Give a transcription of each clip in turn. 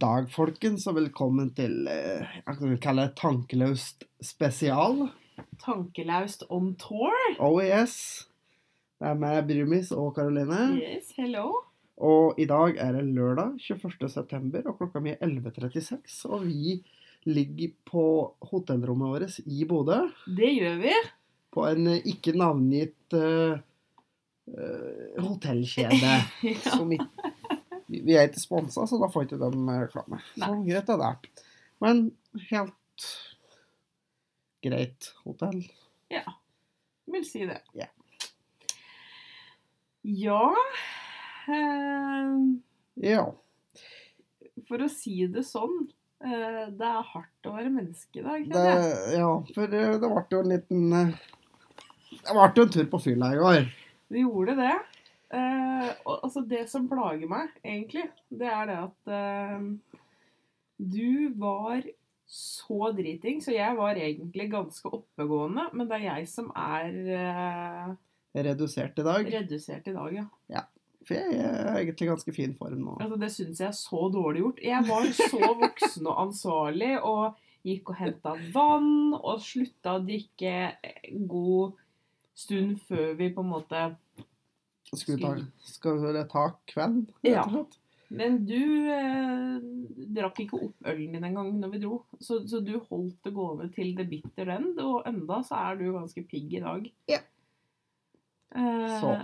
dag, folkens, og velkommen til eh, jeg kan kalle det Tankeløst spesial. Tankelaust on tour. Oh yes. Det er meg, Brumis og Karoline. Yes, hello. Og i dag er det lørdag 21. september, og klokka mi er 11.36. Og vi ligger på hotellrommet vårt i Bodø Det gjør vi. på en eh, ikke navngitt uh, uh, hotellkjede. Ja. som ikke vi vi er ikke sponsa, så da får ikke de eh, reklame. Så greit er det. Men helt greit hotell. Ja. Vil si det. Ja. Ja eh, Ja. For å si det sånn, eh, det er hardt å være menneske i dag. Det, kjenner jeg. ja, for eh, det ble jo en liten Det ble jo en tur på fylla i går. Vi gjorde det. Eh, og altså det som plager meg, egentlig, det er det at eh, du var så driting, så jeg var egentlig ganske oppegående, men det er jeg som er eh, Redusert i dag. redusert i dag, ja. For jeg er egentlig i ganske fin form nå. Altså, det syns jeg er så dårlig gjort. Jeg var så voksen og ansvarlig og gikk og henta vann og slutta å drikke god stund før vi på en måte Skal vi ta, skal vi ta kvelden? rett Ja. og slett? Men du eh, drakk ikke opp ølen din engang når vi dro. Så, så du holdt det gående til the bitter end, og enda så er du ganske pigg i dag. Ja. Eh, Så.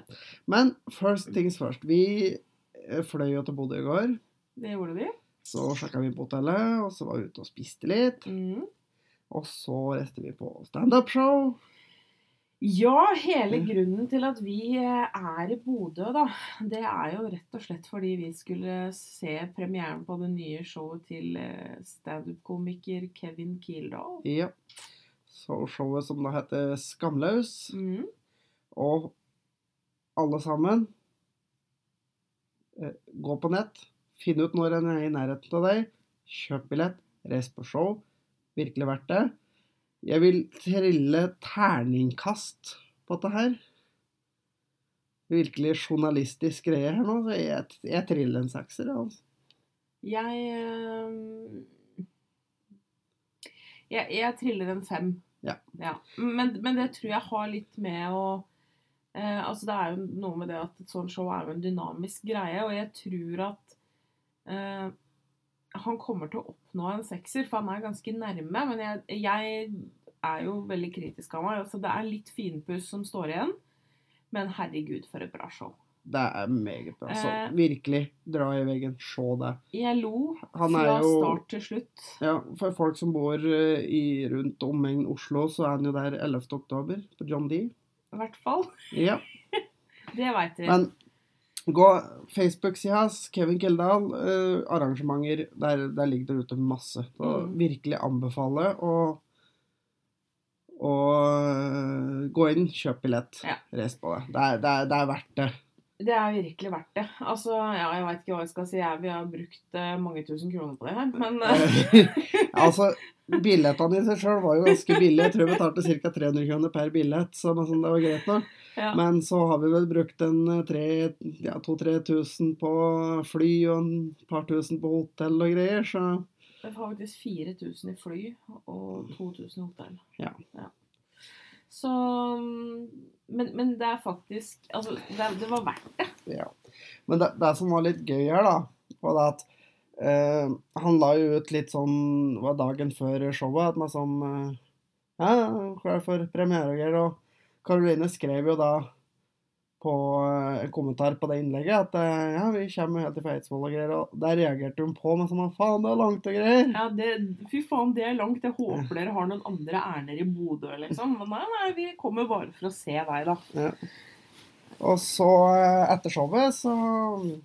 Men first things first. Vi eh, fløy jo til Bodø i går. Det gjorde vi. Så sjekka vi på hotellet, og så var vi ute og spiste litt. Mm. Og så reiste vi på standup-show. Ja, hele Mm. grunnen til at vi eh, er i Bodø, da, det er jo rett og slett fordi vi skulle se premieren på det nye showet til eh, standup-komiker Kevin Kildahl. Ja. Så showet som da heter Skamløs. Mm. Og alle sammen eh, Gå på nett, finn ut når en er i nærheten av deg, kjøp billett, reis på show. Virkelig verdt det. Jeg vil trille terningkast på dette her. Virkelig journalistisk greie her nå. så Jeg, jeg triller en sekser. Altså. Jeg, eh, jeg Jeg triller en fem. Ja. Men, men det tror jeg har litt med å eh, Altså, det er jo noe med det at et sånt show er jo en dynamisk greie, og jeg tror at eh, han kommer til å oppnå en sekser, for han er ganske nærme. Men jeg, jeg er jo veldig kritisk av meg. Altså, det er litt finpuss som står igjen. Men herregud, for et bra show. Det er meget bra. Så Eh. virkelig, dra i veggen. Se det. Jeg lo Han fra jo start til slutt. Ja, for folk som bor eh, i rundt omegn Oslo, så er han jo der 11. oktober på John D. I hvert fall. Ja, Det veit vi. men gå Facebook-sida hans, Kevin Kildahl, eh, arrangementer, der, der ligger det ute masse. Så Mm. virkelig anbefale å å eh, gå inn, kjøp billett, Ja. reis på det. Det er, det, er, det er verdt det. Det er virkelig verdt det. Altså, ja, jeg veit ikke hva jeg skal si. Jeg, vi har brukt eh, mange tusen kroner på det her, men eh, altså, billettene i seg sjøl var jo ganske billige. Jeg tror vi betalte ca. 300 kroner per billett, så sånn, det var greit nok. ja. Men så har vi vel brukt en tre- ja, 2000-3000 på fly og en par tusen på hotell og greier, så Det var faktisk 4000 i fly og 2000 i hotell. Ja. Så mm, men, men det er faktisk Altså, det, det var verdt det. ja. Men det, det som var litt gøy her, da, var det at eh, han la jo ut litt sånn var dagen før showet at man sånn eh, Ja, klar for premiere og greier. Og Karoline skrev jo da på eh, en kommentar på det innlegget at eh, ja, vi kommer helt fra Eidsvoll og greier. Og der reagerte hun på meg sånn faen, det er langt og greier. Ja, det, fy faen, det er langt. Jeg håper dere har noen andre ærender i Bodø, liksom. Men nei, nei, vi kommer bare for å se deg, da. Og så eh, etter showet så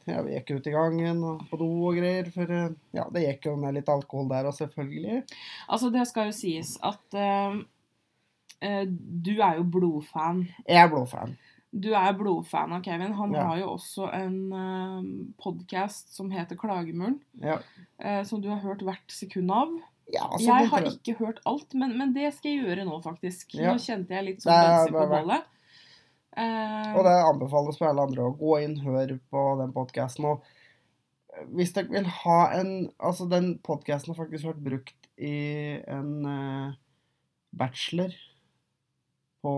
ja, vi gikk ut i gangen og på do og greier. For ja, det gikk jo med litt alkohol der og selvfølgelig. Altså, det skal jo sies at uh, uh, du er jo blodfan. Jeg er blodfan. Du er blodfan av Kevin. Han Ja. har jo også en uh, podkast som heter Klagemuren. Ja. Uh, som du har hørt hvert sekund av. ja altså, jeg det- har ikke hørt alt, men, men det skal jeg gjøre nå, faktisk. Nå kjente jeg litt sånn bensin på bollet. Uh, Og det anbefales for alle andre å gå inn, høre på den podkasten. Og hvis dere vil ha en Altså, den podkasten har faktisk vært brukt i en eh, bachelor på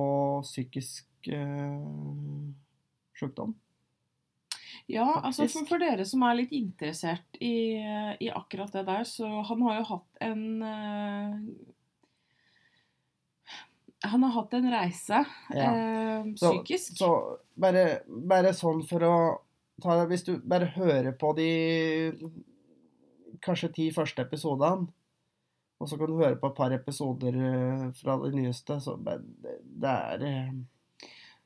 psykisk uh, sykdom. Ja, altså for, for dere som er litt interessert i, i akkurat det der, så han har jo hatt en eh, Han har hatt en reise Ja. eh, psykisk. Så bare, bare sånn for å ta Hvis du bare hører på de kanskje ti første episodene, og så kan du høre på et par episoder eh, fra de nyeste, så det, det er eh,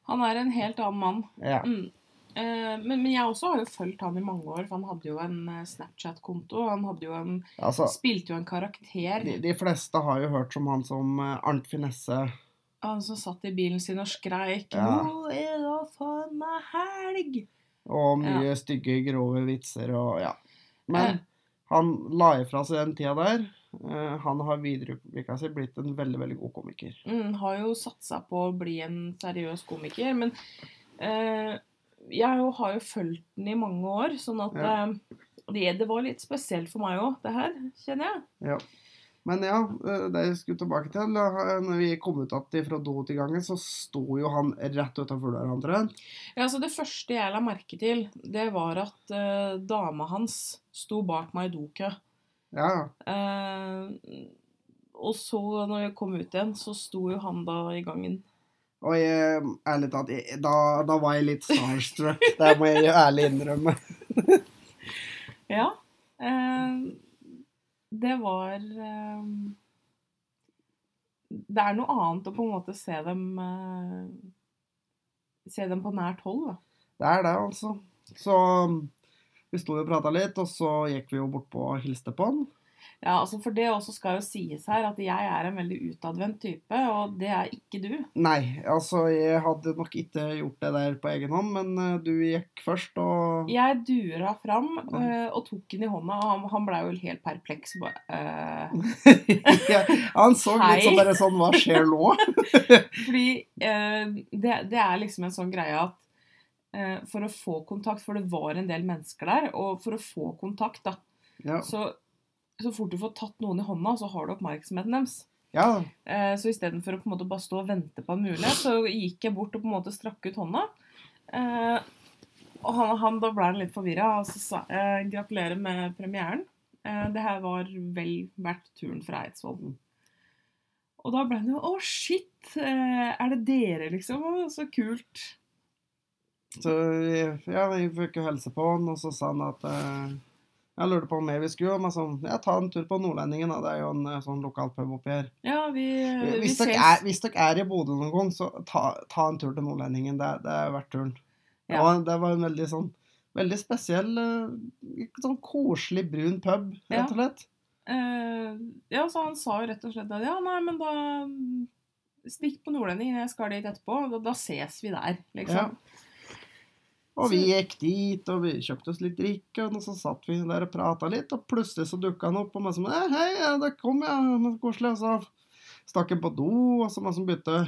Han er en helt annen mann. Ja. Mm. Eh, men, men jeg også har jo fulgt han i mange år, for han hadde jo en eh, Snapchat-konto. Han hadde jo en, Altså, spilte jo en karakter. de, de fleste har jo hørt som han som eh, Arnt Finesse. Han som satt i bilen sin og skreik Ja. 'Nå er det faen meg helg!' Og mye stygge, grove vitser og ja. Men Eh. han la ifra seg den tida der. Eh, han har videreutvikla seg, blitt en veldig, veldig god komiker. Mm, har jo satsa på å bli en seriøs komiker, men eh, jeg jo, har jo fulgt den i mange år, sånn at Ja. eh, det, det var litt spesielt for meg òg, det her, kjenner jeg. Ja. Men ja, eh, det jeg skulle tilbake til Når vi kom ut igjen fra do til gangen, så sto jo han rett utafor døra omtrent. Ja, altså Det første jeg la merke til, det var at uh, dama hans sto bak meg i dokø. Ja. Eh, og så, når jeg kom ut igjen, så sto jo han da i gangen. Og jeg, ærlig talt, jeg- da, da var jeg litt starstruck. Det må jeg ærlig innrømme. Ja. eh, det var eh, Det er noe annet å på en måte se dem eh, Se dem på nært hold, da. Det er det, altså. Så vi sto og prata litt, og så gikk vi jo bortpå og hilste på han. Ja, altså For det også skal jo sies her at jeg er en veldig utadvendt type, og det er ikke du. Nei, altså, jeg hadde nok ikke gjort det der på egen hånd, men eh, du gikk først, og Jeg dura fram eh, og tok den i hånda, og han, han blei jo helt perpleks. Bare, eh, ja, Han så litt sånn bare sånn Hva skjer nå? fordi eh, det, det er liksom en sånn greie at for å få kontakt, for det var en del mennesker der, og for å få kontakt, da, Ja. så, så fort du får tatt noen i hånda, så har du oppmerksomheten deres. ja. Eh, så istedenfor å på en måte bare stå og vente på en mulighet, så gikk jeg bort og på en måte strakk ut hånda. Eh, og han, han da ble han litt forvirra, og så sa jeg gratulerer med premieren. Eh, det her var vel verdt turen fra Eidsvoll. Og da ble han jo Å, shit! Eh, er det dere, liksom? Så kult. Så ja, vi fikk jo helse på han, og så sa han at eh, Jeg lurte på om jeg vi skulle, men sånn Ja, ta en tur på Nordlendingen, da. Det er jo en eh, sånn lokal pub oppi her. Ja, vi, vi Hvis dere, er, hvis dere er i Bodø noen gang, så ta, ta en tur til Nordlendingen. Det, det er verdt turen. Ja. Og det var en veldig sånn Veldig spesiell, eh, sånn koselig brun pub, rett og slett. Eh, ja, så han sa jo rett og slett at ja, nei, men da Stikk på Nordlendingen, jeg skal dit etterpå. Da, da ses vi der, liksom. Og vi gikk dit, og vi kjøpte oss litt drikke, og så satt vi der og prata litt, og plutselig så dukka han opp og meg som eh, Hei, ja, det kom, jeg, koselig. Og så stakk han på do, og så meg som begynte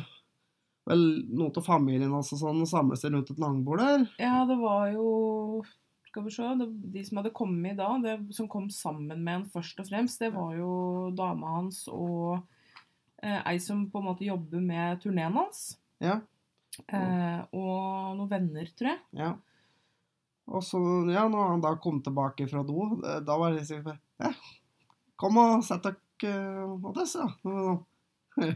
vel noe av familien også og sånn, og samle seg rundt et langbord der. Ja, det var jo Skal vi se det, De som hadde kommet da, det som kom sammen med han først og fremst, det var jo dama hans og eh, ei som på en måte jobber med turneen hans. Ja. Eh, og noen venner, tror jeg. Ja. Og så, ja, når han da kom tilbake fra do, eh, da var det sånn Ja, kom og sett dere på hos ja. Og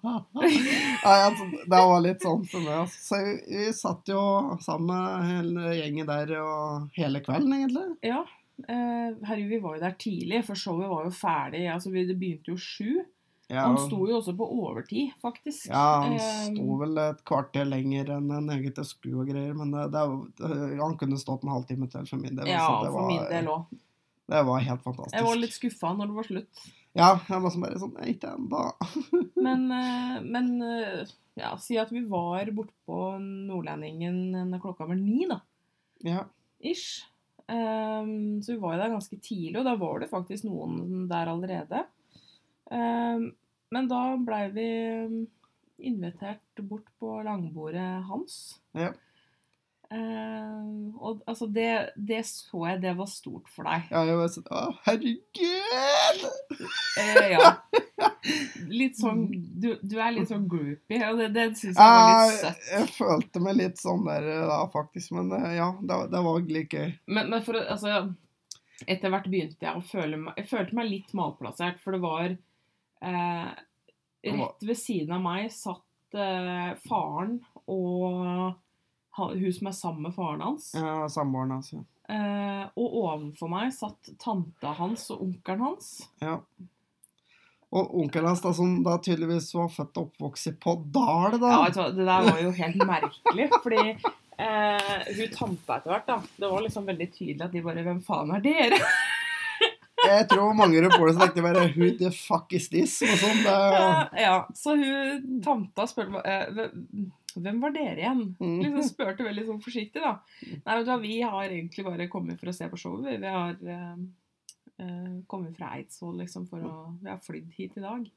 sånn. altså, det var litt sånn for meg. Altså. Så vi, vi satt jo sammen med hele gjengen der og hele kvelden, egentlig. Ja. Eh, herregud, vi var jo der tidlig, for showet var jo ferdig. altså vi, Det begynte jo sju. Ja, Han sto jo også på overtid, faktisk. ja, han Eh, sto vel et kvarter lenger enn en eget SKU og greier, men det, det, han kunne stått en halvtime til for min del. Ja, det, for var, min del òg. det var helt fantastisk. Jeg var litt skuffa når det var slutt. Ja, jeg var bare sånn ikke ennå. Men, eh, men eh, ja, si at vi var bortpå Nordlendingen klokka var ni, da. Ja. Ish. Um, så vi var jo der ganske tidlig, og da var det faktisk noen der allerede. Ehm, men da blei vi invitert bort på langbordet hans. Ja. Uh, og altså, det, det så jeg, det var stort for deg. Ja, jeg var sånn Å, herregud! Uh, ja. Litt sånn Du, du er litt sånn groupie, og det, det syns jeg var litt søtt. jeg følte meg litt sånn der da, faktisk. Men eh, ja, det, var- det var litt gøy. Men, men for Altså, etter hvert begynte jeg å føle meg Jeg følte meg litt malplassert, for det var eh, Rett ved siden av meg satt eh, faren og hun som er sammen med faren hans. Ja, Samboeren hans. Ja. Eh, og ovenfor meg satt tanta hans og onkelen hans. ja. Og onkelen hans, da, som da tydeligvis var født og oppvokst på Dal, da. Ja, Det der var jo helt merkelig, fordi eh, hun tanta etter hvert, da Det var liksom veldig tydelig at de bare Hvem faen er dere? Jeg tror mange reportere tenkte bare Who the fuck is this? Og. Det, Eh, ja, Så hun tanta spurte eh, hvem- var dere igjen? Mm. Liksom spurte veldig sånn forsiktig, da. Nei, vet du hva, vi har egentlig bare kommet for å se på showet. Vi, har eh, eh, kommet fra Eidsvoll, liksom, for å Vi har flydd hit i dag.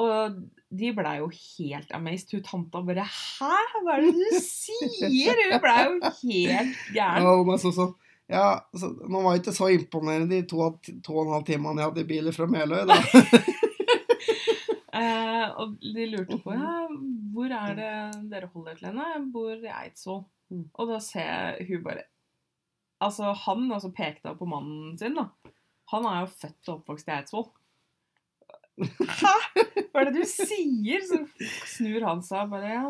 Og de blei jo helt amazed. Hun tanta bare Hæ, hva er det du sier? Hun blei jo helt gæren. Ja, og meg så sånn ja, så, Nå var det ikke så imponerende de to, to og en halv timene jeg hadde i bilen fra Meløy. da. Eh, og de lurte på ja, hvor er det dere holder til henne. Jeg bor i Eidsvoll. Mm. Og da ser jeg hun bare Altså, han altså pekte på mannen sin, da. Han er jo født og oppvokst i Eidsvoll. Hæ? Hva er det du sier? Så snur han seg og bare ja,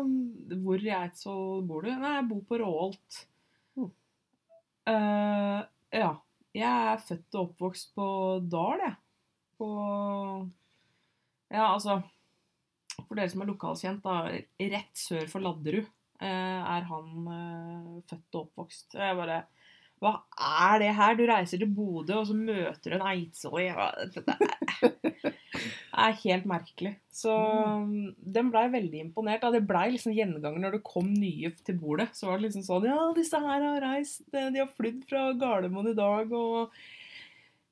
Hvor i Eidsvoll bor du? Nei, jeg bor på Råholt. Eh, ja. Jeg er født og oppvokst på Dal, jeg. På Ja, altså For dere som er lokalkjent, da. Rett sør for Ladderud uh, er han uh, født og oppvokst. Jeg bare Hva er det her? Du reiser til Bodø, og så møter du en eidsvoll Det er- helt merkelig. Så mm, den blei veldig imponert. Det blei liksom gjenganger når det kom nye til bordet. Så var det liksom sånn Ja, disse her har reist, eh, de har flydd fra Gardermoen i dag, og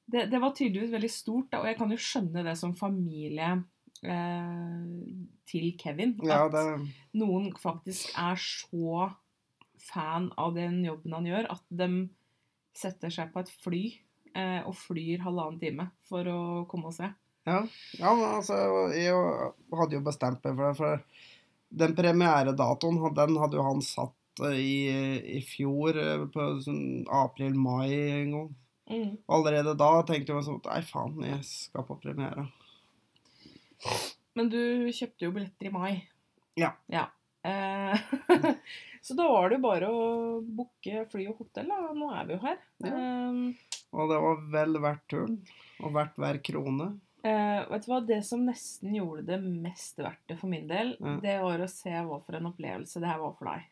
det, det var tydeligvis veldig stort, da, og jeg kan jo skjønne det som familie eh, til Kevin. Ja, At det, noen faktisk er så fan av den jobben han gjør, at de setter seg på et fly eh, og flyr halvannen time for å komme og se. ja. ja, altså, jeg hadde jo bestemt meg for det. For den premieredatoen den hadde jo han satt eh, i, i fjor, eh, på sånn april-mai en gang. Mm. Allerede da tenkte jeg sånn Nei, faen, jeg skal på premiere. Men du kjøpte jo billetter i mai. Ja. Eh, så da var det jo bare å booke fly og hotell, da. Nå er vi jo her. Ja. Um, Og det var vel verdt turen. Og verdt hver krone. Uh, vet du hva, Det som nesten gjorde det mest verdt det for min del, Ja. det var å se hva for en opplevelse det her var for deg.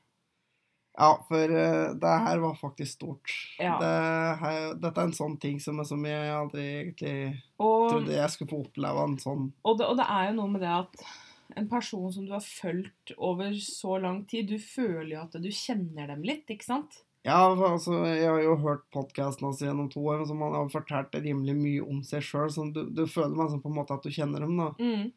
Ja, for uh, det her var faktisk stort. Ja. Det her, dette er en sånn ting som, som jeg aldri egentlig Og, trodde jeg skulle få oppleve en sånn og, det, og det er jo noe med det at en person som du har fulgt over så lang tid, du føler jo at du kjenner dem litt, ikke sant? Ja, altså, jeg har jo hørt podkasten hans gjennom to år, som han har fortalt rimelig mye om seg sjøl, så du, du føler meg som på en måte at du kjenner dem, da. Mm.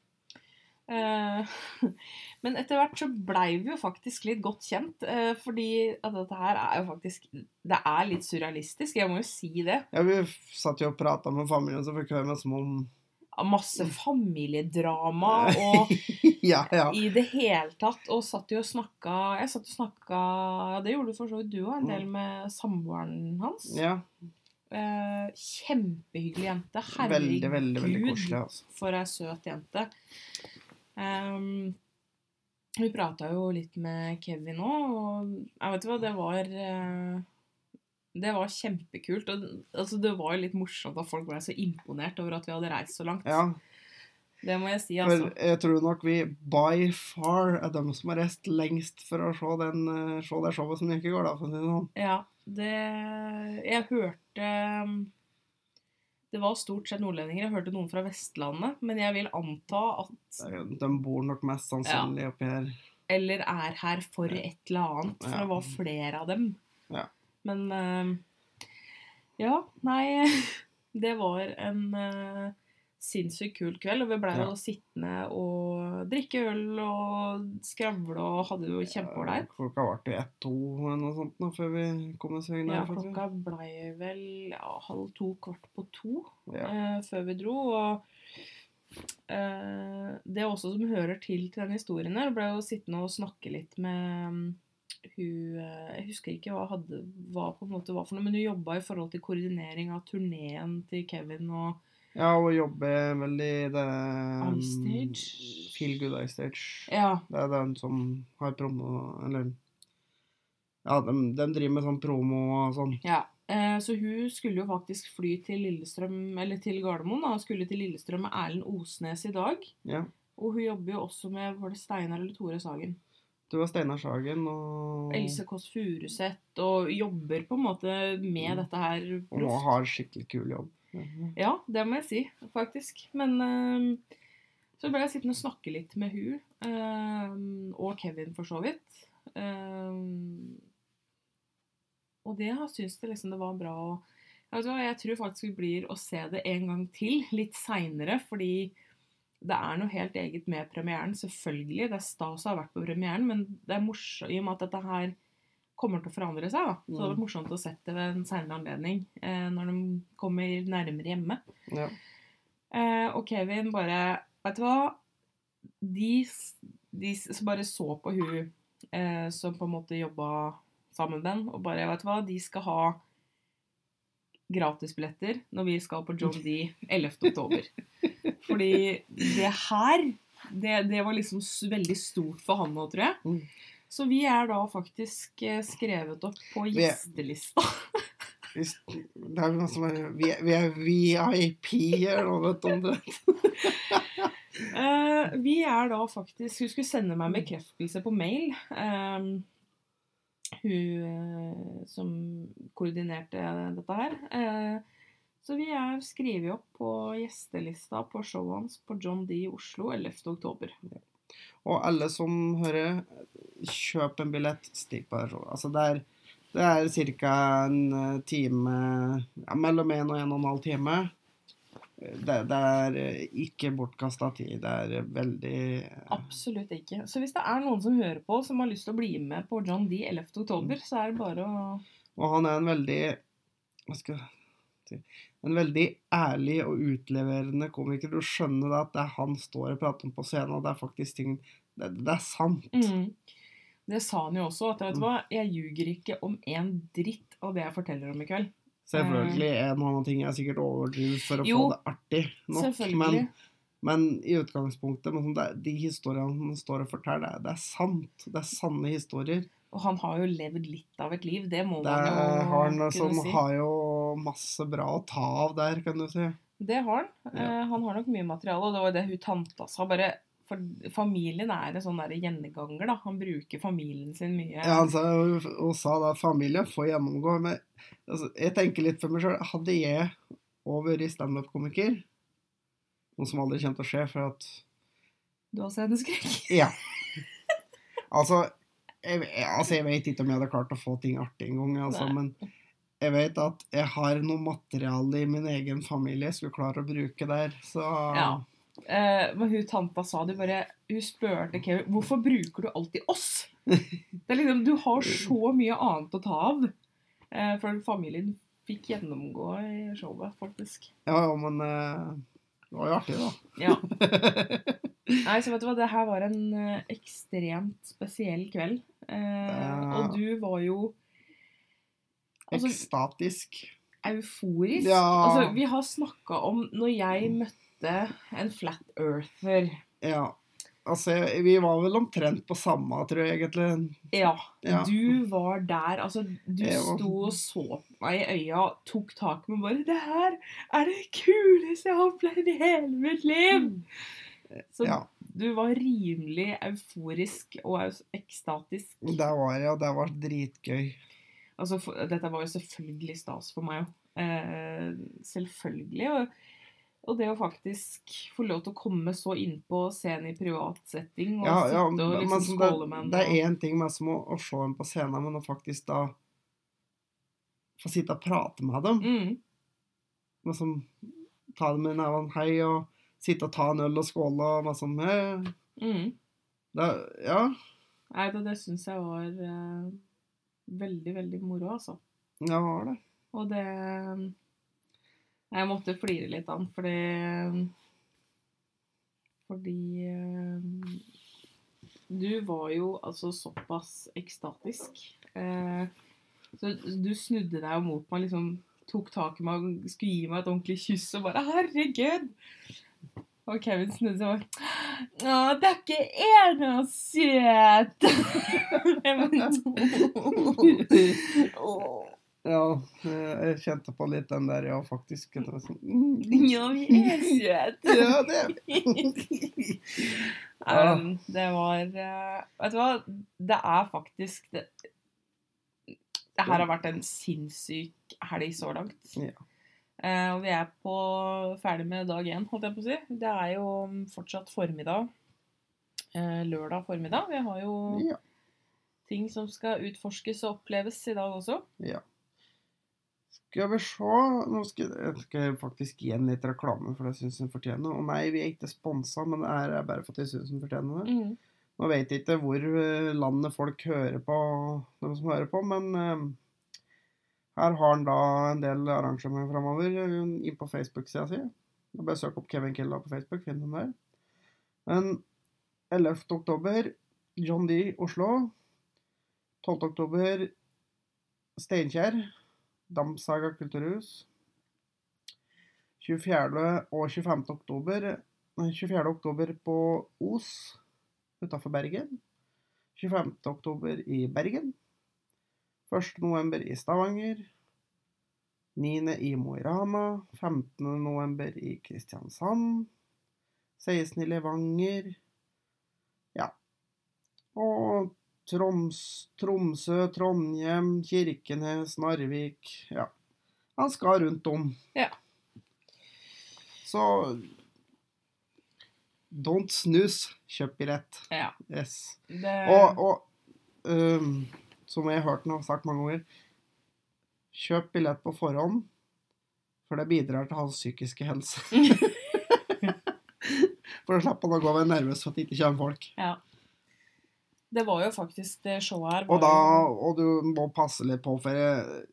Eh, men etter hvert så blei vi jo faktisk litt godt kjent, eh, fordi at dette her er jo faktisk Det er litt surrealistisk, jeg må jo si det. Ja, Vi satt jo og prata med familien, så fikk vi høre med som om Masse familiedrama og Ja, ja. i det hele tatt. Og satt jo og snakka Jeg satt og snakka Det gjorde for så vidt du òg, en del med samboeren hans. ja. Eh, kjempehyggelig jente. Herregud, Veldig, veldig veldig koselig. altså. for ei søt jente. Um, vi prata jo litt med Kevin òg, og jeg vet hva, det var eh, Det var kjempekult. Og, altså, det var jo litt morsomt at folk ble så imponert over at vi hadde reist så langt. Ja, Det må jeg si, for altså. jeg tror nok vi by far er dem som har reist lengst for å se, den, eh, se det showet som gikk i går, da, for å si det sånn. Ja, det Jeg hørte um, Det var stort sett nordlendinger. Jeg hørte noen fra Vestlandet, men jeg vil anta at De bor nok mest sannsynlig oppi her. Eller er her for et eller annet. For Ja. det var flere av dem. Ja. Men um, Ja, nei Det var en uh, sinnssykt kul kveld. Og vi blei Ja. jo sittende og drikke øl og skravle og hadde det jo kjempeålreit. Klokka ble til ett-to eller noe sånt nå, før vi kom oss inn Ja, klokka blei vel ja, halv to, kvart på to Ja. eh, før vi dro. Og eh, det også som hører til til den historien her, ble jo sittende og snakke litt med hun eh, Jeg husker ikke hva, hadde, hva på en måte var for noe, men hun jobba i forhold til koordinering av turneen til Kevin og Ja, hun jobber vel i det um. Feel Good iStage. Ja. Det er den som har promo Eller Ja, de, de driver med sånn promo og sånn. ja. Eh, så hun skulle jo faktisk fly til Lillestrøm, eller til Gardermoen, da. Skulle til Lillestrøm med Erlend Osnes i dag. Ja. Og hun jobber jo også med Var det Steinar eller Tore Sagen? Du var Steinar Sagen og Else Kåss Furuseth, og jobber på en måte med Mm. dette her Og nå har skikkelig kul jobb. Ja, det må jeg si, faktisk. Men uh, så ble jeg sittende og snakke litt med hun, uh, og Kevin for så vidt. Uh, og det har syntes det liksom det var bra å Vet Jeg tror faktisk vi blir å se det en gang til, litt seinere, fordi det er noe helt eget med premieren, selvfølgelig. Det er stas å ha vært på premieren, men det er morsomt i og med at dette her kommer til å forandre seg. da. Så det hadde vært morsomt å sette det ved en senere anledning, eh, når de kommer nærmere hjemme. Ja. Eh, og Kevin bare Vet du hva? De, de som bare så på hun eh, som på en måte jobba sammen med den, og bare Vet du hva? De skal ha gratisbilletter når vi skal på John D 11. oktober. Fordi det her det, det var liksom veldig stort for han nå, tror jeg. Mm. Så vi er da faktisk eh, skrevet opp på Vi er- gjestelista. Det er noe som er, vi, vi er VIP-er nå, vet du om det. Eh, vi er da faktisk Hun skulle sende meg en bekreftelse på mail. Eh, hun eh, som koordinerte dette her. Eh, så vi er skrevet opp på gjestelista på showet hans på John D i Oslo 11. oktober. Og alle som hører, kjøp en billett, stikk på det showet. Altså, det er, det er ca. en eh, time ja, Mellom en og en og en halv time. Det, det er eh, ikke bortkasta tid. Det er eh, veldig Absolutt ikke. Så hvis det er noen som hører på, som har lyst til å bli med på John D 11. oktober, så er det bare å Og han er en veldig Hva skal jeg si En veldig ærlig og utleverende komiker. Du skjønner at det er han står og prater om på scenen, og det er faktisk ting Det, det er sant. Mm. Det sa han jo også, at vet du hva, jeg ljuger ikke om en dritt av det jeg forteller om i kveld. Selvfølgelig er noen av tingene sikkert overdrevet for å Jo, få det artig nok, men, men i utgangspunktet men sånn, det, de historiene han står og forteller, det, er- det sant. Det er sanne historier. Og han har jo levd litt av et liv, det må Det man jo har han kunne som si. har jo masse bra å ta av der, kan du si. Det har han. Ja. Eh, han har nok mye materiale, og det var det hun tanta sa. bare for familien er en sånn gjenganger, da. Han bruker familien sin mye. Ja, han sa, og sa da 'familie får gjennomgå, men altså, jeg tenker litt for meg sjøl. Hadde jeg over i standup-komiker, noe som aldri kommer til å skje, for at Du har sceneskrekk? Ja. Altså jeg, altså, jeg vet ikke om jeg hadde klart å få ting artig en gang, altså, Nei. men jeg vet at jeg har noe materiale i min egen familie jeg skulle klare å bruke der, så Ja. Eh, men hun tanta sa det bare Hun spurte Kevin hvorfor bruker du alltid oss. Det er liksom, Du har så mye annet å ta av. Eh, for familien fikk gjennomgå i showet, faktisk. Ja, ja, men eh, det var jo artig, da. Ja. Nei, så vet du hva, det her var en eh, ekstremt spesiell kveld. Eh, og du var jo altså, Ekstatisk. euforisk. Ja. Altså, vi har snakka om når jeg møtte en flat earther. Ja. Altså, vi var vel omtrent på samme, tror jeg egentlig. Ja, Ja. du var der. Altså, du var- sto og så meg i øya, tok tak med bare 'Det her er det kuleste jeg har opplevd i hele mitt liv!' Så Ja, du var rimelig euforisk og ekstatisk. det var og det var dritgøy. Altså, for, dette var jo selvfølgelig stas for meg òg. Eh, selvfølgelig. Og, og det å faktisk få lov til å komme så innpå scenen i privat setting og Ja, sitte og liksom som skåle med henne. en det er én ting med som å, å se en på scenen, men å faktisk da få sitte og prate med dem. mm, Men som ta dem i nevene hei og sitte og ta en øl og skåle og hva som helst. Mm. Det, ja, Nei, det, det syns jeg var eh, veldig, veldig moro, altså. det var det. Og det Jeg måtte flire litt av den, fordi Fordi eh, du var jo altså såpass ekstatisk. Eh, så du snudde deg jo mot meg, liksom tok tak i meg og skulle gi meg et ordentlig kyss og bare 'Herregud!' Og Kevin snudde seg og 'Å, det er ikke Erna søt!' Ja, jeg kjente på litt den der, ja, faktisk. Det var sånn, mm, Ja, vi er søte. ja, det er vi. Ja. Um, det var uh, Vet du hva? Det er faktisk Det, det her har vært en sinnssyk helg så langt. Ja. Uh, og vi er på ferdig med dag én, holdt jeg på å si. Det er jo fortsatt formiddag. Uh, lørdag formiddag. Vi har jo Ja. ting som skal utforskes og oppleves i dag også. ja. Skal vi se Nå skal jeg, faktisk gi en litt reklame, for det syns jeg fortjener. Og nei, vi er ikke sponsa, men det er bare for at jeg syns hun fortjener det. Mm. Nå vet jeg ikke hvor eh, landet folk hører på, de som hører på, men eh, her har han da en del arrangementer framover eh, inn på Facebook-sida si. Bare søk opp Kevin Killa på Facebook, finn den der. Men 11. oktober, John D. Oslo. 12. oktober, Steinkjer. Dampsaga kulturhus. 24. og 25. oktober 24. oktober på Os utafor Bergen. 25. oktober i Bergen. 1. november i Stavanger. 9. i Mo i Rana. 15. november i Kristiansand. 16. i Levanger. Ja. Og Troms, Tromsø, Trondheim, Kirkenes, Narvik Ja. Han skal rundt om. Ja. Så Don't snus, Kjøp billett. Ja. Yes. Det, Og, og um, som jeg har hørt nå sagt mange ganger Kjøp billett på forhånd, for det bidrar til hans psykiske helse. for da slipper han å gå og være nervøs for at det ikke kommer folk. ja. Det var jo faktisk det showet her. Og, da, og du må passe litt på, for jeg,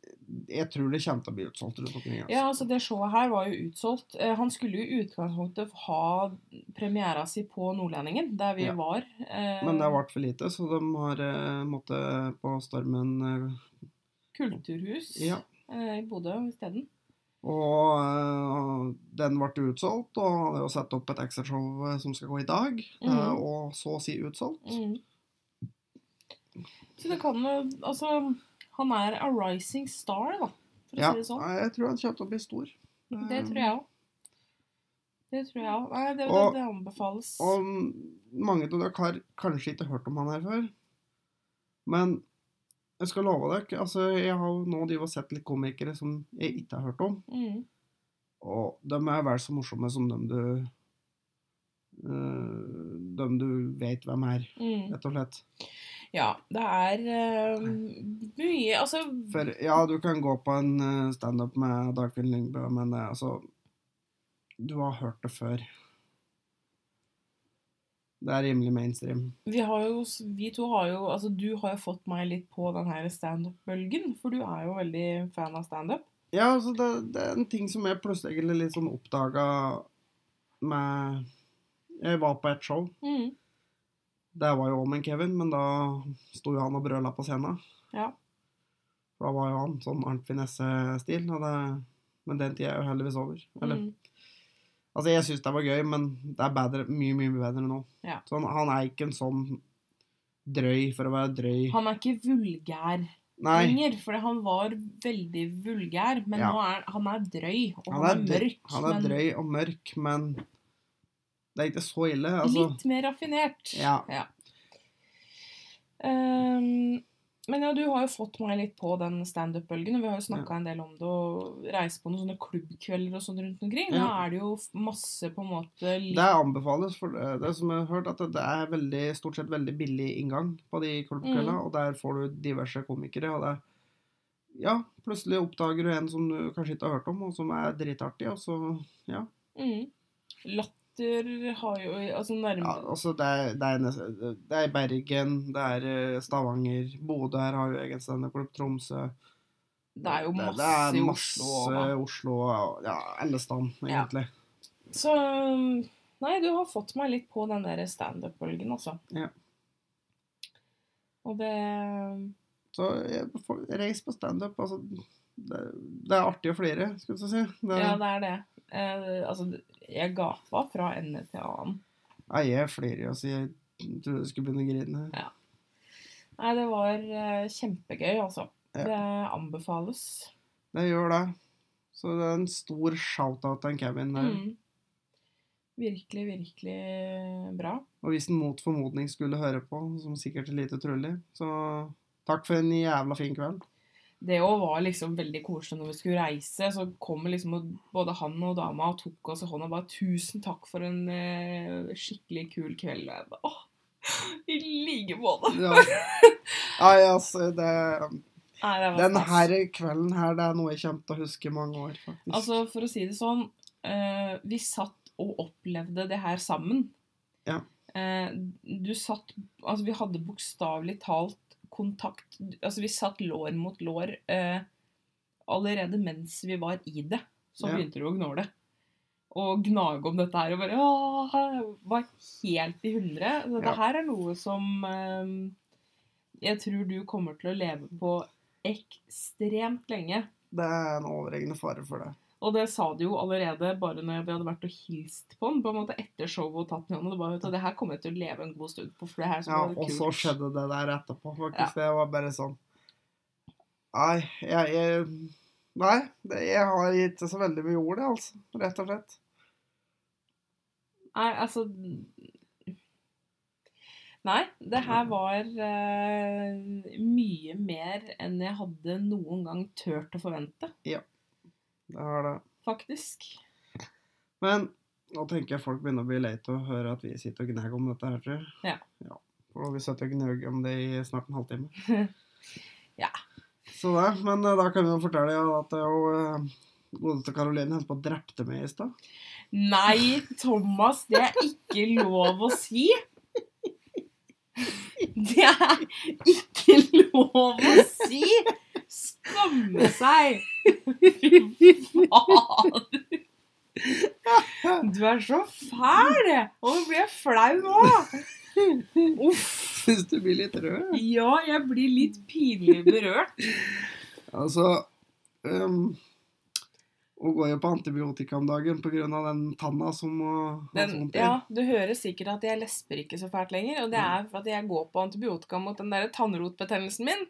jeg tror det kommer til å bli utsolgt rundt omkring. Ja, altså Det showet her var jo utsolgt. Eh, Han skulle jo i utgangspunktet ha premiera si på Nordlendingen, der vi Ja. var. Eh, Men det ble for lite, så de har eh, måttet på Stormen Kulturhus Ja. i Bodø isteden. Og den ble utsolgt, og har jo satt opp et ekstrashow eh, som skal gå i dag. mm. Og så å si utsolgt. Mm. Så det kan jo Altså, han er a rising star, da, for å Ja, si det sånn. jeg tror han kommer til å bli stor. Det tror jeg òg. Det tror jeg òg. Nei, det, det, Og- det anbefales. Og mange av dere har kanskje ikke hørt om han her før. Men jeg skal love dere, altså jeg har nå og sett litt komikere som jeg ikke har hørt om. Mm. Og de er vel så morsomme som dem du øh, Dem du vet hvem er, Mm. rett og slett. Ja, det er eh, mye Altså For ja, du kan gå på en eh, standup med Dagfinn Lyngbø, men eh, altså Du har hørt det før. Det er rimelig mainstream. vi har jo Vi to har jo Altså, du har jo fått meg litt på den her standup-bølgen, for du er jo veldig fan av standup. Ja, altså det, det er en ting som jeg plutselig egentlig litt sånn oppdaga med Jeg var på et show. Mm. Det var jo òg med Kevin, men da sto jo han og brøla på scenen. Ja. For da var jo han sånn Arnt Finesse-stil. Men den tida er jo heldigvis over. Eller, Mm. altså, jeg syns det var gøy, men det er bedre, mye, mye bedre nå. Ja. Så han, han er ikke en sånn drøy for å være drøy. Han er ikke vulgær Nei. lenger, for han var veldig vulgær. Men Ja. nå er han er drøy, og han, Han er, er mørk. han er men drøy og mørk, men det er ikke så ille. Altså. litt mer raffinert. Ja. Ehm, men ja, du har jo fått meg litt på den standup-bølgen, og vi har jo snakka en del om det og reist på noen sånne klubbkvelder og sånn rundt omkring. Da er det jo masse på en måte litt Det anbefales, for det, det som jeg har hørt, at det er veldig, stort sett veldig billig inngang på de klubbkveldene, Mm. og der får du diverse komikere, og det Ja, plutselig oppdager du en som du kanskje ikke har hørt om, og som er dritartig, og så Ja. Mm. Latter har jo Altså nærmere Ja, altså det er, det, er det er Bergen, det er eh, Stavanger, Bodø her har jo egen standup-klubb, Tromsø Det er jo Det- masse, det er masse Oslo. Oslo, ja, alle egentlig. Ja. Så Nei, du har fått meg litt på den der standup-bølgen, altså. Ja. Og det Så jeg, reis på standup. Altså, det, det er artig å flire, skulle jeg si. Det, Ja, det er det. Eh, altså, jeg gapa fra ende til annen. Nei, jeg flirer jo, så jeg trodde jeg skulle begynne å grine. Nei, det var eh, kjempegøy, altså. Ja. Det anbefales. Det gjør det. Så det er en stor shout-out til Kevin der. Mm. Virkelig, virkelig bra. Og hvis den mot formodning skulle høre på, som sikkert er lite trolig, så takk for en jævla fin kveld. Det òg var liksom veldig koselig når vi skulle reise. Så kom liksom både han og dama og tok oss i hånda og bare 'Tusen takk for en eh, skikkelig kul kveld.' Og jeg bare åh, i like måte. Ja. Nei, altså, det Nei, det Den her kvelden her, det er noe jeg kommer til å huske i mange år, faktisk. Altså, for å si det sånn, eh, vi satt og opplevde det her sammen. Ja. Eh, du satt Altså, vi hadde bokstavelig talt kontakt Altså, vi satt lår mot lår eh, allerede mens vi var i det. Så Ja. begynte du å gnåle. Og gnage om dette her og bare Åh, var helt i hundre. Så Ja. Det her er noe som eh, jeg tror du kommer til å leve på ekstremt lenge. Det er en overhengende fare for det. Og det sa du jo allerede bare når vi hadde vært og hilst på han, på en måte Etter showet og tatt den i hånda. Det, bare, vet du, det her kommer jeg til å leve en god stund på. for det her Ja, som var og så skjedde det der etterpå, faktisk. Det var bare sånn Nei, jeg, jeg Nei, det, jeg har ikke så veldig mye ord, det, altså. Rett og slett. Nei, altså Nei, det her var uh, mye mer enn jeg hadde noen gang turt å forvente, Det har det. faktisk. Men nå tenker jeg folk begynner å bli lei av å høre at vi sitter og gnager om dette her, tror jeg. Ja. For vi sitter og gnager om det i snart en halvtime. Ja. Så det. Men eh, da kan vi jo fortelle ja, at det er jo godeste Karoline holdt på å drepte meg i stad. Nei, Thomas, det er ikke lov å si. Det er ikke lov å si! Skamme seg! Fader. Du er så fæl! Og nå blir jeg flau òg. Uff. Syns du blir litt rød? Ja, jeg blir litt pinlig berørt. Altså um, Hun går jo på antibiotika om dagen pga. den tanna som må Den, vondt ja, du hører sikkert at jeg lesper ikke så fælt lenger. Og det er for at jeg går på antibiotika mot den der tannrotbetennelsen min.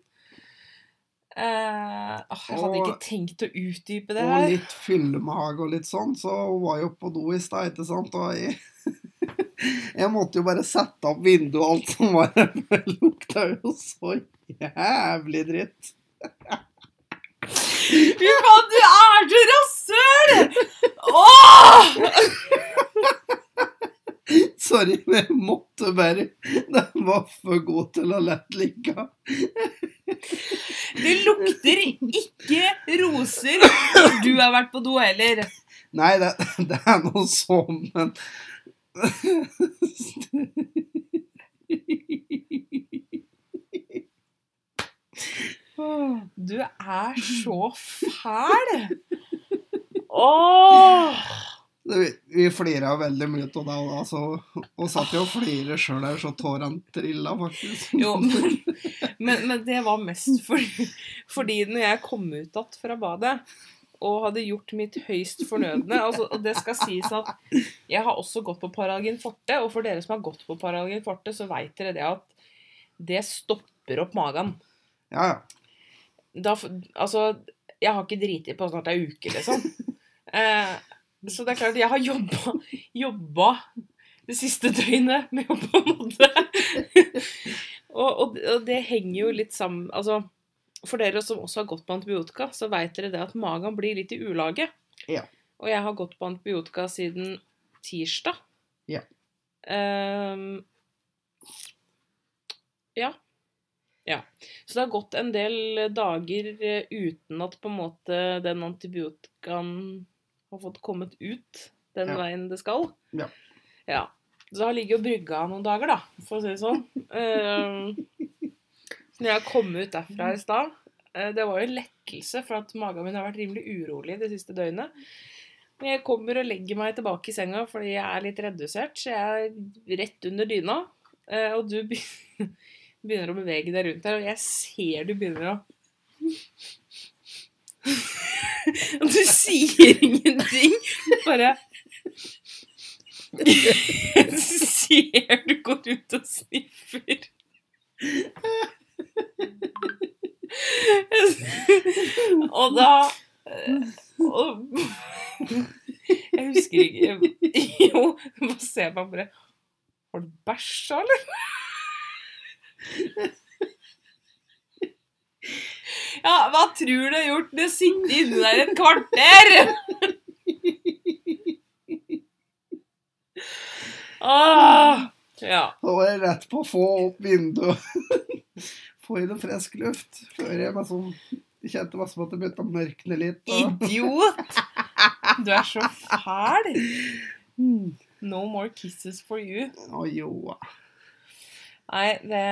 Eh, jeg hadde ikke tenkt å utdype det her. Og litt fyllemage og litt sånn, så hun var jo på do i stad, ikke sant? Og jeg, jeg måtte jo bare sette opp vinduet og alt som var der, for det lukta jo så jævlig dritt. Fy faen, du er så rasshøl! Åh! Sorry, men jeg måtte bare Den var for god til å la ligge. Det lukter ikke roser når du har vært på do heller. Nei, det, det er noe sånn, men Du er så fæl! Åh! Vi, vi flira veldig mye av det. Altså, og satt jo og flira sjøl der så tårene trilla, faktisk. Jo, men, men, men det var mest fordi, fordi når jeg kom ut igjen fra badet og hadde gjort mitt høyst fornødne altså, Og det skal sies at jeg har også gått på Paralgin forte, og for dere som har gått på Paralgin forte, så veit dere det at det stopper opp magen. Ja, ja. Da, altså, jeg har ikke driti på snart ei uke, liksom. Eh, så det er klart, jeg har jobba, jobba det siste døgnet med å på en måte og, og, og det henger jo litt sammen Altså, for dere som også har gått på antibiotika, så veit dere det at magen blir litt i ulage. Ja. Og jeg har gått på antibiotika siden tirsdag. Ja. Um, ja. Ja. Så det har gått en del dager eh, uten at på en måte den antibiotikaen har fått kommet ut den Ja. veien det skal. Ja. ja. Så da ligger jo brygga noen dager, da, for å si det sånn. Uh, når jeg kom ut derfra i stad eh, Det var jo en lettelse, for at magen min har vært rimelig urolig det siste døgnet. Men jeg kommer og legger meg tilbake i senga fordi jeg er litt redusert, så jeg er rett under dyna. eh, og du begynner å bevege deg rundt her, og jeg ser du begynner å Og du sier ingenting. Bare Jeg ser du går rundt og sniffer. Og da eh, og, Jeg husker ikke Jo, bare se på meg bare Har du bæsja, eller? Ja, hva tror du har gjort med å sitte inne der et kvarter? ah, ja. Da var jeg rett på å få opp vinduet. få inn en frisk luft. Før jeg jeg kjente meg som at det begynte å mørkne litt. Og... Idiot! Du er så fæl. Mm. No more kisses for you. Å jo. Nei, det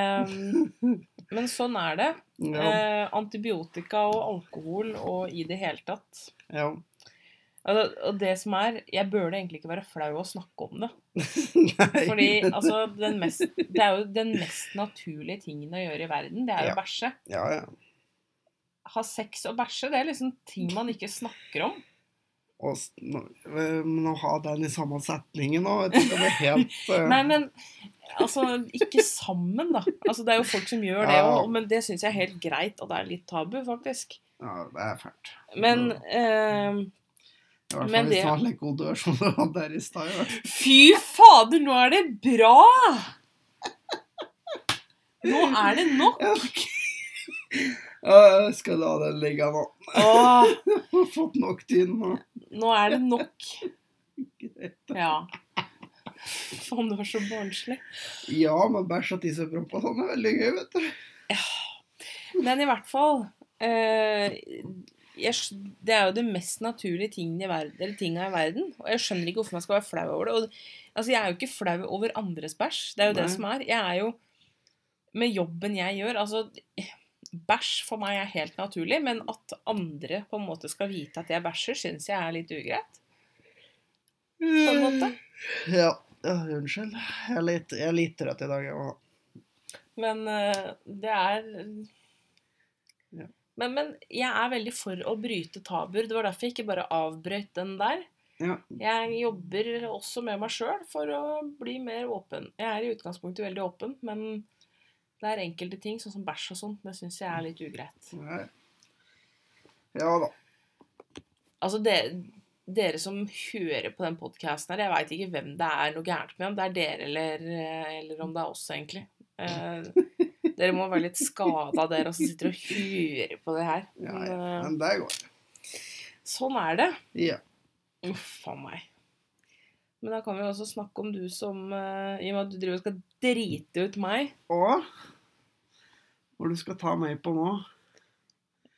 Men sånn er det. Ja. Eh, antibiotika og alkohol og i det hele tatt. ja. Altså, og det som er Jeg burde egentlig ikke være flau å snakke om det. Fordi altså, den mest, det er jo den mest naturlige tingen å gjøre i verden. Det er jo Ja. bæsje. Ja, ja. Ha sex og bæsje, det er liksom ting man ikke snakker om. Eh, Men å ha den i samme setningen òg, det var helt uh... Nei, men altså Ikke sammen, da. Altså, det er jo folk som gjør det òg, men det syns jeg er helt greit, og det er litt tabu, faktisk. Ja, det er fælt. Men uh, I hvert fall hvis det- du har like god dør som du hadde der i stad. fall. Fy fader, nå er det bra! Nå er det nok. Jeg skal la den ligge nå. Åh, Jeg har fått nok tynn nå. nå er det nok. Ja. Faen, du var så barnslig. Ja, men bæsj og tiss og promp og sånn er veldig gøy, vet du. Ja. Men i hvert fall eh, jeg, Det er jo det mest naturlige tingen i verden, tinga i verden. Og jeg skjønner ikke hvorfor man skal være flau over det. Og, altså, jeg er jo ikke flau over andres bæsj. Det er jo det som er. Jeg er jo Med jobben jeg gjør Altså, bæsj for meg er helt naturlig, men at andre på en måte skal vite at jeg bæsjer, syns jeg er litt ugreit. På en måte. Ja. unnskyld. Jeg er, litt, jeg er litt trøtt i dag. Jeg òg. Men eh, det er Ja. men, men jeg er veldig for å bryte tabuer. Det var derfor jeg ikke bare avbrøt den der. Ja. Jeg jobber også med meg sjøl for å bli mer åpen. Jeg er i utgangspunktet veldig åpen, men det er enkelte ting, sånn som bæsj og sånt, det syns jeg er litt ugreit. Nei. Ja da. Altså, det, dere som hører på den podkasten her, jeg veit ikke hvem det er noe gærent med, om det er dere eller, eller om det er oss, egentlig. Eh, dere må være litt skada, dere som sitter og hører på det her. Ja, Men, ja. eh, Men det går. sånn er det. Ja. Uff a meg. Men da kan vi også snakke om du som eh, I og med at du driver og skal drite ut meg. Og hvor du skal ta meg på nå?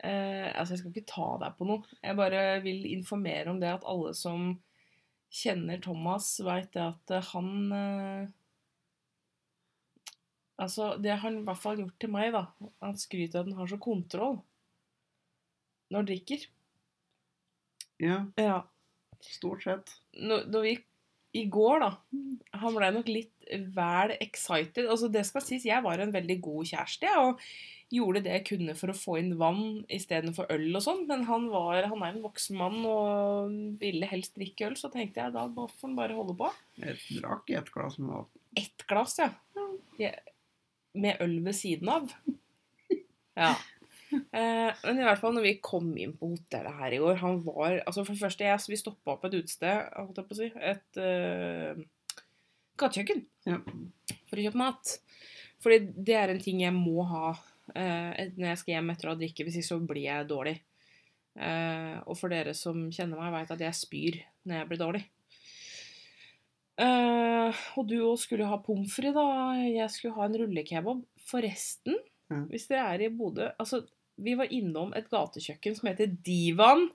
Eh, altså, jeg skal ikke ta deg på noe. Jeg bare vil informere om det at alle som kjenner Thomas, veit det at eh, han eh, Altså, det har han i hvert fall gjort til meg, da. Han skryter av at han har så kontroll når han drikker. Ja, Ja. stort sett. Når, når vi i går, da Han ble nok litt vel excited. Altså, det skal sies, jeg var en veldig god kjæreste, og gjorde det jeg kunne for å få inn vann istedenfor øl og sånn. Men han, var, han er en voksen mann og ville helst drikke øl, så tenkte jeg da får han bare holde på. Jeg drakk ett glass med vann. Ett glass, ja. ja. Med øl ved siden av. Ja. Eh, men i hvert fall når vi kom inn på hotellet her i går Han var altså For det første, jeg, vi stoppa på et utested, holdt jeg på å si. Et uh, gatekjøkken. Ja. For å kjøpe mat. Fordi det er en ting jeg må ha eh, når jeg skal hjem etter å ha drikke. Hvis ikke så blir jeg dårlig. Eh, og for dere som kjenner meg, vet at jeg spyr når jeg blir dårlig. Eh, og du òg skulle ha pommes frites, da. Jeg skulle ha en rullekebab. Forresten, Ja. hvis dere er i Bodø Altså, vi var innom et gatekjøkken som heter Divan.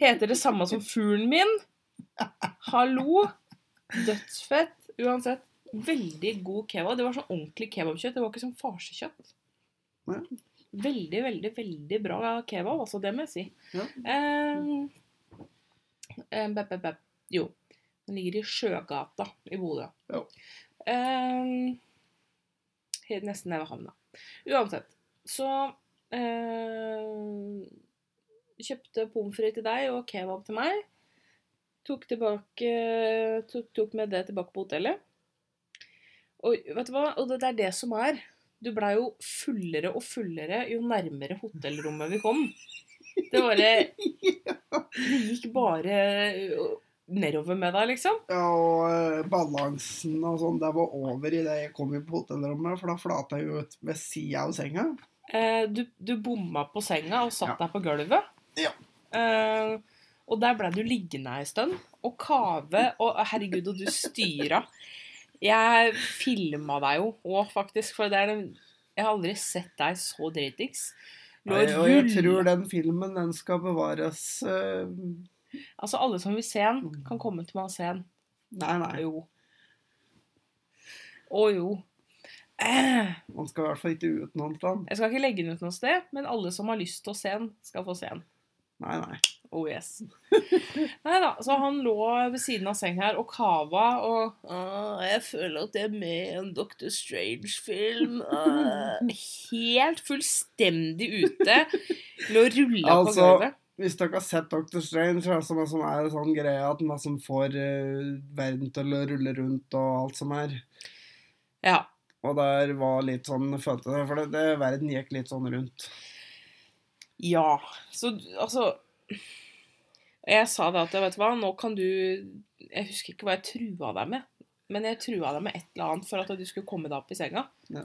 Heter det samme som fuglen min. Hallo! Dødsfett. Uansett, veldig god kebab. Det var sånn ordentlig kebabkjøtt. Det var ikke sånn farsekjøtt. Veldig, veldig, veldig bra kebab, altså. Det må jeg si. Ja. Eh, eh, bep, bep, bep. Jo. Den ligger i Sjøgata i Bodø. Ja. Um, helt nesten nede ved havna. Uansett. Så eh, kjøpte pommes frites til deg og kebab til meg. Tok, tilbake, tok, tok med det tilbake på hotellet. Og vet du hva? Og det, det er det som er. Du blei jo fullere og fullere jo nærmere hotellrommet vi kom. Det bare Det gikk bare nedover med deg, liksom. Ja, og eh, balansen og sånn, det var over i det jeg kom inn på hotellrommet, for da flata jeg jo ut ved sida av senga. Eh, du, du bomma på senga og satt Ja. deg på gulvet. Ja. Eh, og der ble du liggende ei stund og kave, og herregud, og du styra. Jeg filma deg jo òg, faktisk, for det er den Jeg har aldri sett deg så dritings. Lå Nei, og jeg tror den filmen, den skal bevares uh... Altså, alle som vil se den, kan komme til meg og se den. Nei, nei. Jo. Å jo. Man skal i hvert fall ikke ut noen sted. jeg skal ikke legge den ut noe sted, men alle som har lyst til å se den, skal få se den. Nei, nei. Oh yes. Nei da, så han lå ved siden av sengen her og kava og ah, Jeg føler at jeg er med i en Dr. Strange-film. Ah. Helt fullstendig ute. Lå og rulla på Altså, gulvet. Hvis dere har sett Dr. Strange, så er det som, som er en sånn greie at man som får uh, verden til å rulle rundt og alt som er. Ja. Og der var litt sånn følte det, for det, det, verden gikk litt sånn rundt. Ja. Så altså Jeg sa det at vet du hva, nå kan du Jeg husker ikke hva jeg trua deg med, men jeg trua deg med et eller annet for at du skulle komme deg opp i senga. Ja.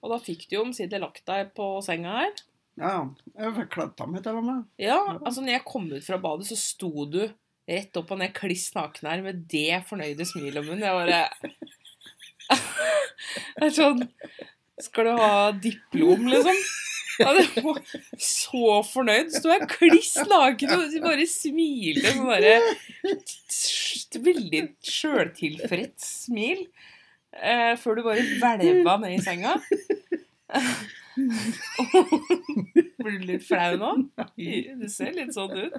Og da fikk du jo omsider lagt deg på senga her. Ja, jeg fikk kledd av meg til og med. Ja, altså når jeg kom ut fra badet, så sto du rett opp og ned kliss naken her med det fornøyde smilet om munnen. Jeg bare Det er sånn Skal du ha diplom, liksom? Ja, det var så fornøyd. Sto jeg kliss naken og bare smilte sånn derre Veldig sjøltilfreds smil. Eh, før du bare hvelva ned i senga. Blir du litt flau nå? Du ser litt sånn ut.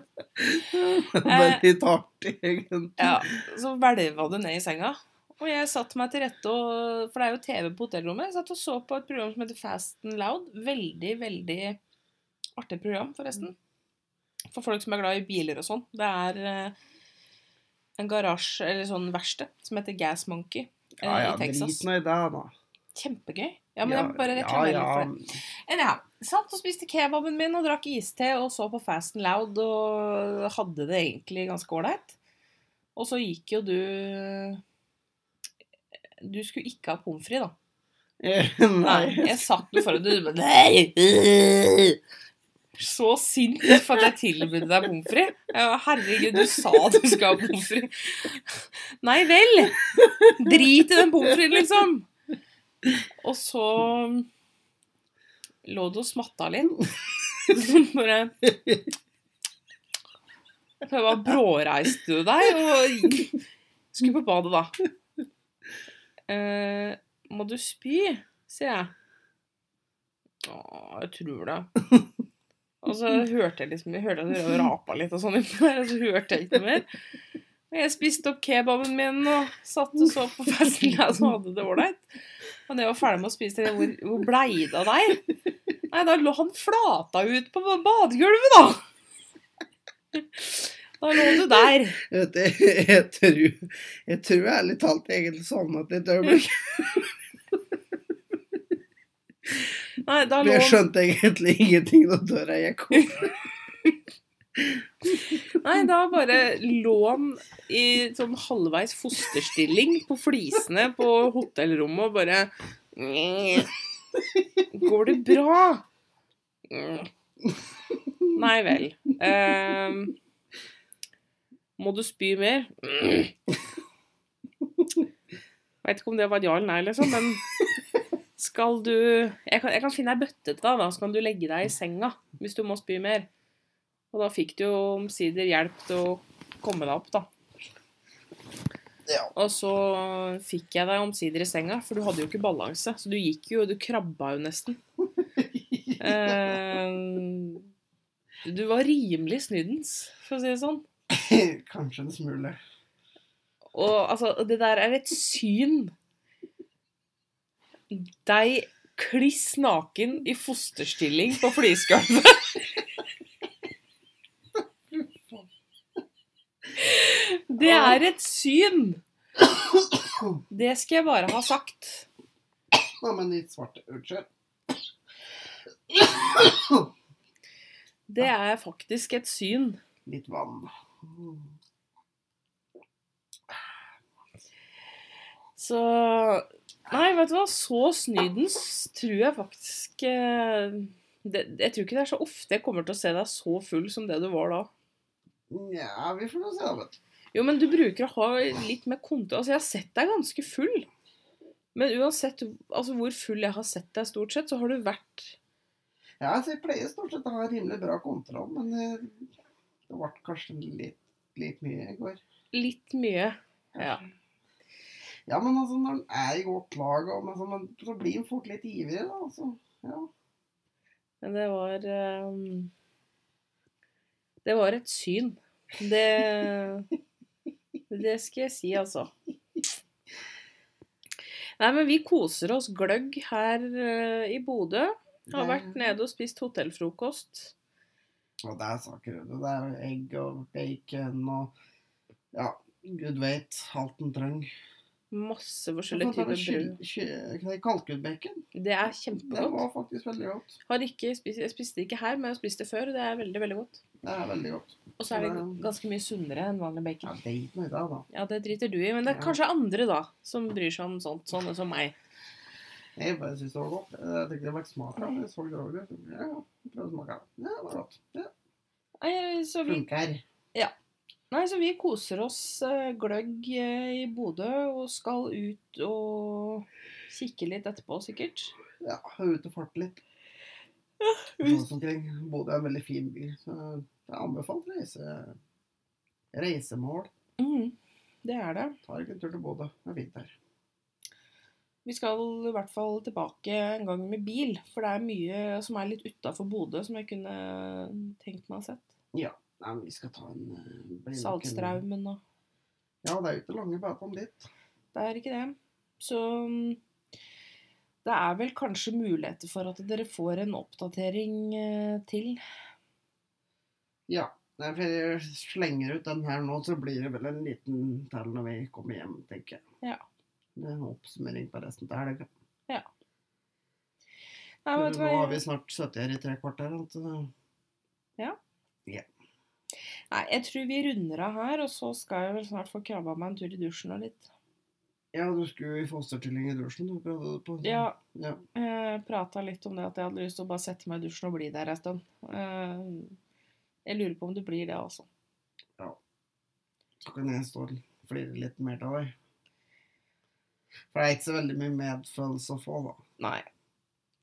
Var litt artig, egentlig. Ja, så hvelva du ned i senga. Og jeg satte meg til rette, og, for det er jo TV på hotellrommet. Jeg satt og så på et program som heter Fast and Loud. Veldig, veldig artig program, forresten. For folk som er glad i biler og sånn. Det er eh, en garasje, eller sånn verksted, som heter Gas Monkey eh, Ja, ja, i Texas. drit i det, da. Kjempegøy. Ja, men jeg må bare reklamere ja. litt for det. Anyhow, satt og spiste kebaben min og drakk iste og så på Fast and Loud og hadde det egentlig ganske ålreit. Og så gikk jo du Du skulle ikke ha pommes frites, da. Nei, jeg satt jo foran du bare Nei! øh!» Så sint for at jeg tilbød deg pommes frites. Herregud, du sa du skulle ha pommes frites. Nei vel! Drit i den pommes fritesen, liksom. Og så lå du og smatta litt. Bare Så jeg bare bråreiste du deg og skulle på badet, da. Eh, må du spy, sier jeg. Å, jeg tror det. Og så hørte jeg liksom Jeg hørte at du rapa litt og sånn inni der, og så hørte jeg ikke noe mer. Og jeg spiste opp kebaben min og satt og så på festen og hadde det ålreit. Og det var ferdig med å spise det, hvor, hvor blei det av deg? Nei, da lå han flata ut på badegulvet, da. Da lå du der. Vet du, jeg, jeg, tror, jeg tror ærlig talt egentlig sovnet litt øyeblikk. Nei, da lå jeg skjønte egentlig ingenting da døra gikk opp. Nei, da bare lå han i sånn halvveis fosterstilling på flisene på hotellrommet og bare Går det bra? Nei vel. Ehm, må du spy mer? Veit ikke om det var et ja eller nei, liksom, men skal du Jeg kan, jeg kan finne ei bøtte til deg, da, så kan du legge deg i senga hvis du må spy mer. Og da fikk du jo omsider hjelp til å komme deg opp, da. Ja. Og så fikk jeg deg omsider i senga, for du hadde jo ikke balanse. Så du gikk jo, du krabba jo nesten. Eh, du var rimelig snydens, for å si det sånn. Kanskje en smule. Og altså, det der er et syn. Deg kliss naken i fosterstilling på flisgulvet. Det er et syn. Det skal jeg bare ha sagt. Nei, men litt svarte Unnskyld. Det er faktisk et syn. Litt vann. Så Nei, vet du hva, så snydens tror jeg faktisk eh, det, Jeg tror ikke det er så ofte jeg kommer til å se deg så full som det du var da. Nja, vi får nå se, da. Jo, men du bruker å ha litt mer konto. Altså, jeg har sett deg ganske full. Men uansett altså, hvor full jeg har sett deg, stort sett, så har du vært Ja, altså, jeg pleier stort sett å ha rimelig bra kontroll, men eh, det ble kanskje litt, litt mye i går. litt mye. Ja. Ja, men altså, når en er i godt lag, og, men, så, men, så blir en fort litt ivrig, da. Altså. Ja. Men det var um, Det var et syn. Det Det skal jeg si, altså. Nei, men vi koser oss gløgg her uh, i Bodø. Har vært nede og spist hotellfrokost. Og det er saker. du. Det er egg og bacon og Ja, gud veit alt en trenger. Masse forskjellige typer brød. Kalkunbacon. Det er kjempegodt. Det var faktisk veldig godt. Spist, jeg spiste det ikke her, men jeg har spist det før. og Det er veldig, veldig godt. Det er veldig godt. Og så er det ganske mye sunnere enn vanlig bacon. Ja, det, da. Ja, det driter du i, men det er kanskje andre da, som bryr seg om sånt, sånne som meg. Jeg bare syns det var godt. Jeg tenkte det var ikke smak av det. Så det over. Ja, ja, prøv å smake av det. Ja, det var godt. Ja, Nei, så vi, Funker. nei, så vi koser oss eh, gløgg eh, i Bodø og skal ut og kikke litt etterpå, sikkert. Ja, ut og farte litt. Ja, omkring. Bodø er en veldig fin by, så jeg anbefaler reise, reisemål. Mm, det er det. Tar ikke en tur til Bodø. Det er fint her. Vi skal i hvert fall tilbake en gang med bil, for det er mye som er litt utafor Bodø som jeg kunne tenkt meg å sett. Nei, men vi skal ta en eh, blir Saltstraumen og Ja, det er jo ikke lange bakom dit. Det er ikke det. Så mm, det er vel kanskje muligheter for at dere får en oppdatering eh, til. Ja. Nei, for jeg slenger ut den her nå, så blir det vel en liten til når vi kommer hjem, tenker jeg. Ja. Det er en oppsummering på resten til helga. Nei, vet du Nå hva? har vi snart sittet her i tre kvarter. Ja. ja. Nei, jeg tror vi runder av her, og så skal jeg vel snart få krabba meg en tur i dusjen og litt. Ja, du skulle i fosterstilling i dusjen. Du prøvde det på. Ja, ja. jeg prata litt om det at jeg hadde lyst til å bare sette meg i dusjen og bli der en stund. Eh, Jeg lurer på om du blir det, altså. Så kan jeg stå og flire litt mer til deg. For det er ikke så veldig mye medfølelse å få, da. Nei.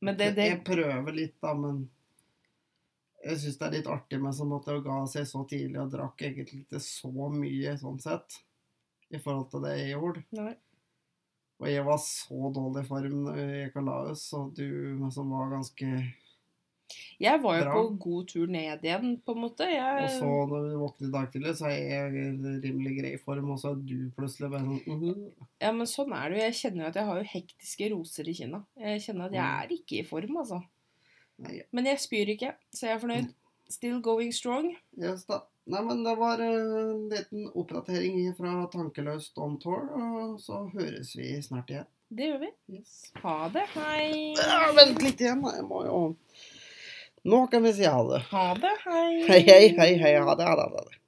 Men det, det Jeg prøver litt, da, men jeg syns det er litt artig med som at jeg ga seg så tidlig og drakk egentlig ikke så mye sånn sett. I forhold til det jeg gjorde. Nei. Og jeg var så dårlig i form gikk og og du som var ganske Jeg var jo Bra. på god tur ned igjen, på en måte. Jeg, Og så når vi våkner i dag tidlig, så er jeg i rimelig grei form, og så er du plutselig bare sånn mhm. Ja, men sånn er det jo. Jeg kjenner jo at jeg har jo hektiske roser i kinna. Jeg kjenner at jeg Mm. er ikke i form, altså. Nei, Men jeg spyr ikke, så jeg er fornøyd. Still going strong. yes, da. Nei, men det var eh, en liten oppdatering fra Tankeløst on tour, og så høres vi snart igjen. Det gjør vi. Yes. Ha det. Hei. Ja, vent litt igjen, da. Jeg må jo Nå kan vi si ha det. Ha det. Hei. Hei, hei, hei, hei. Ha det, ha det. Ha det.